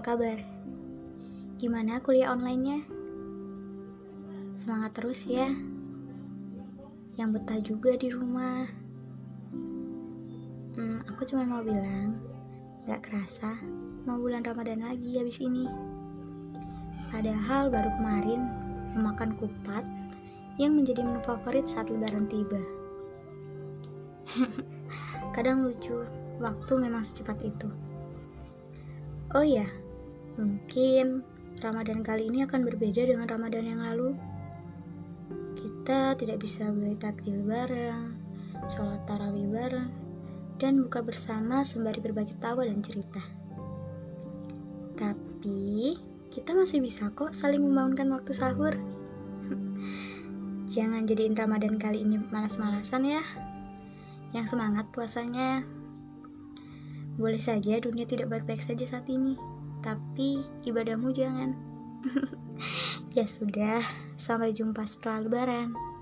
kabar? Gimana kuliah online-nya? Semangat terus ya. Yang betah juga di rumah. Hmm, aku cuma mau bilang, gak kerasa mau bulan Ramadan lagi habis ini. Padahal baru kemarin memakan kupat yang menjadi menu favorit saat lebaran tiba. Kadang lucu, waktu memang secepat itu. Oh iya, mungkin Ramadan kali ini akan berbeda dengan Ramadan yang lalu. Kita tidak bisa beli takjil bareng, sholat tarawih bareng, dan buka bersama sembari berbagi tawa dan cerita. Tapi, kita masih bisa kok saling membangunkan waktu sahur. Jangan jadiin Ramadan kali ini malas-malasan ya. Yang semangat puasanya. Boleh saja dunia tidak baik-baik saja saat ini, tapi ibadahmu jangan. ya sudah, sampai jumpa setelah lebaran.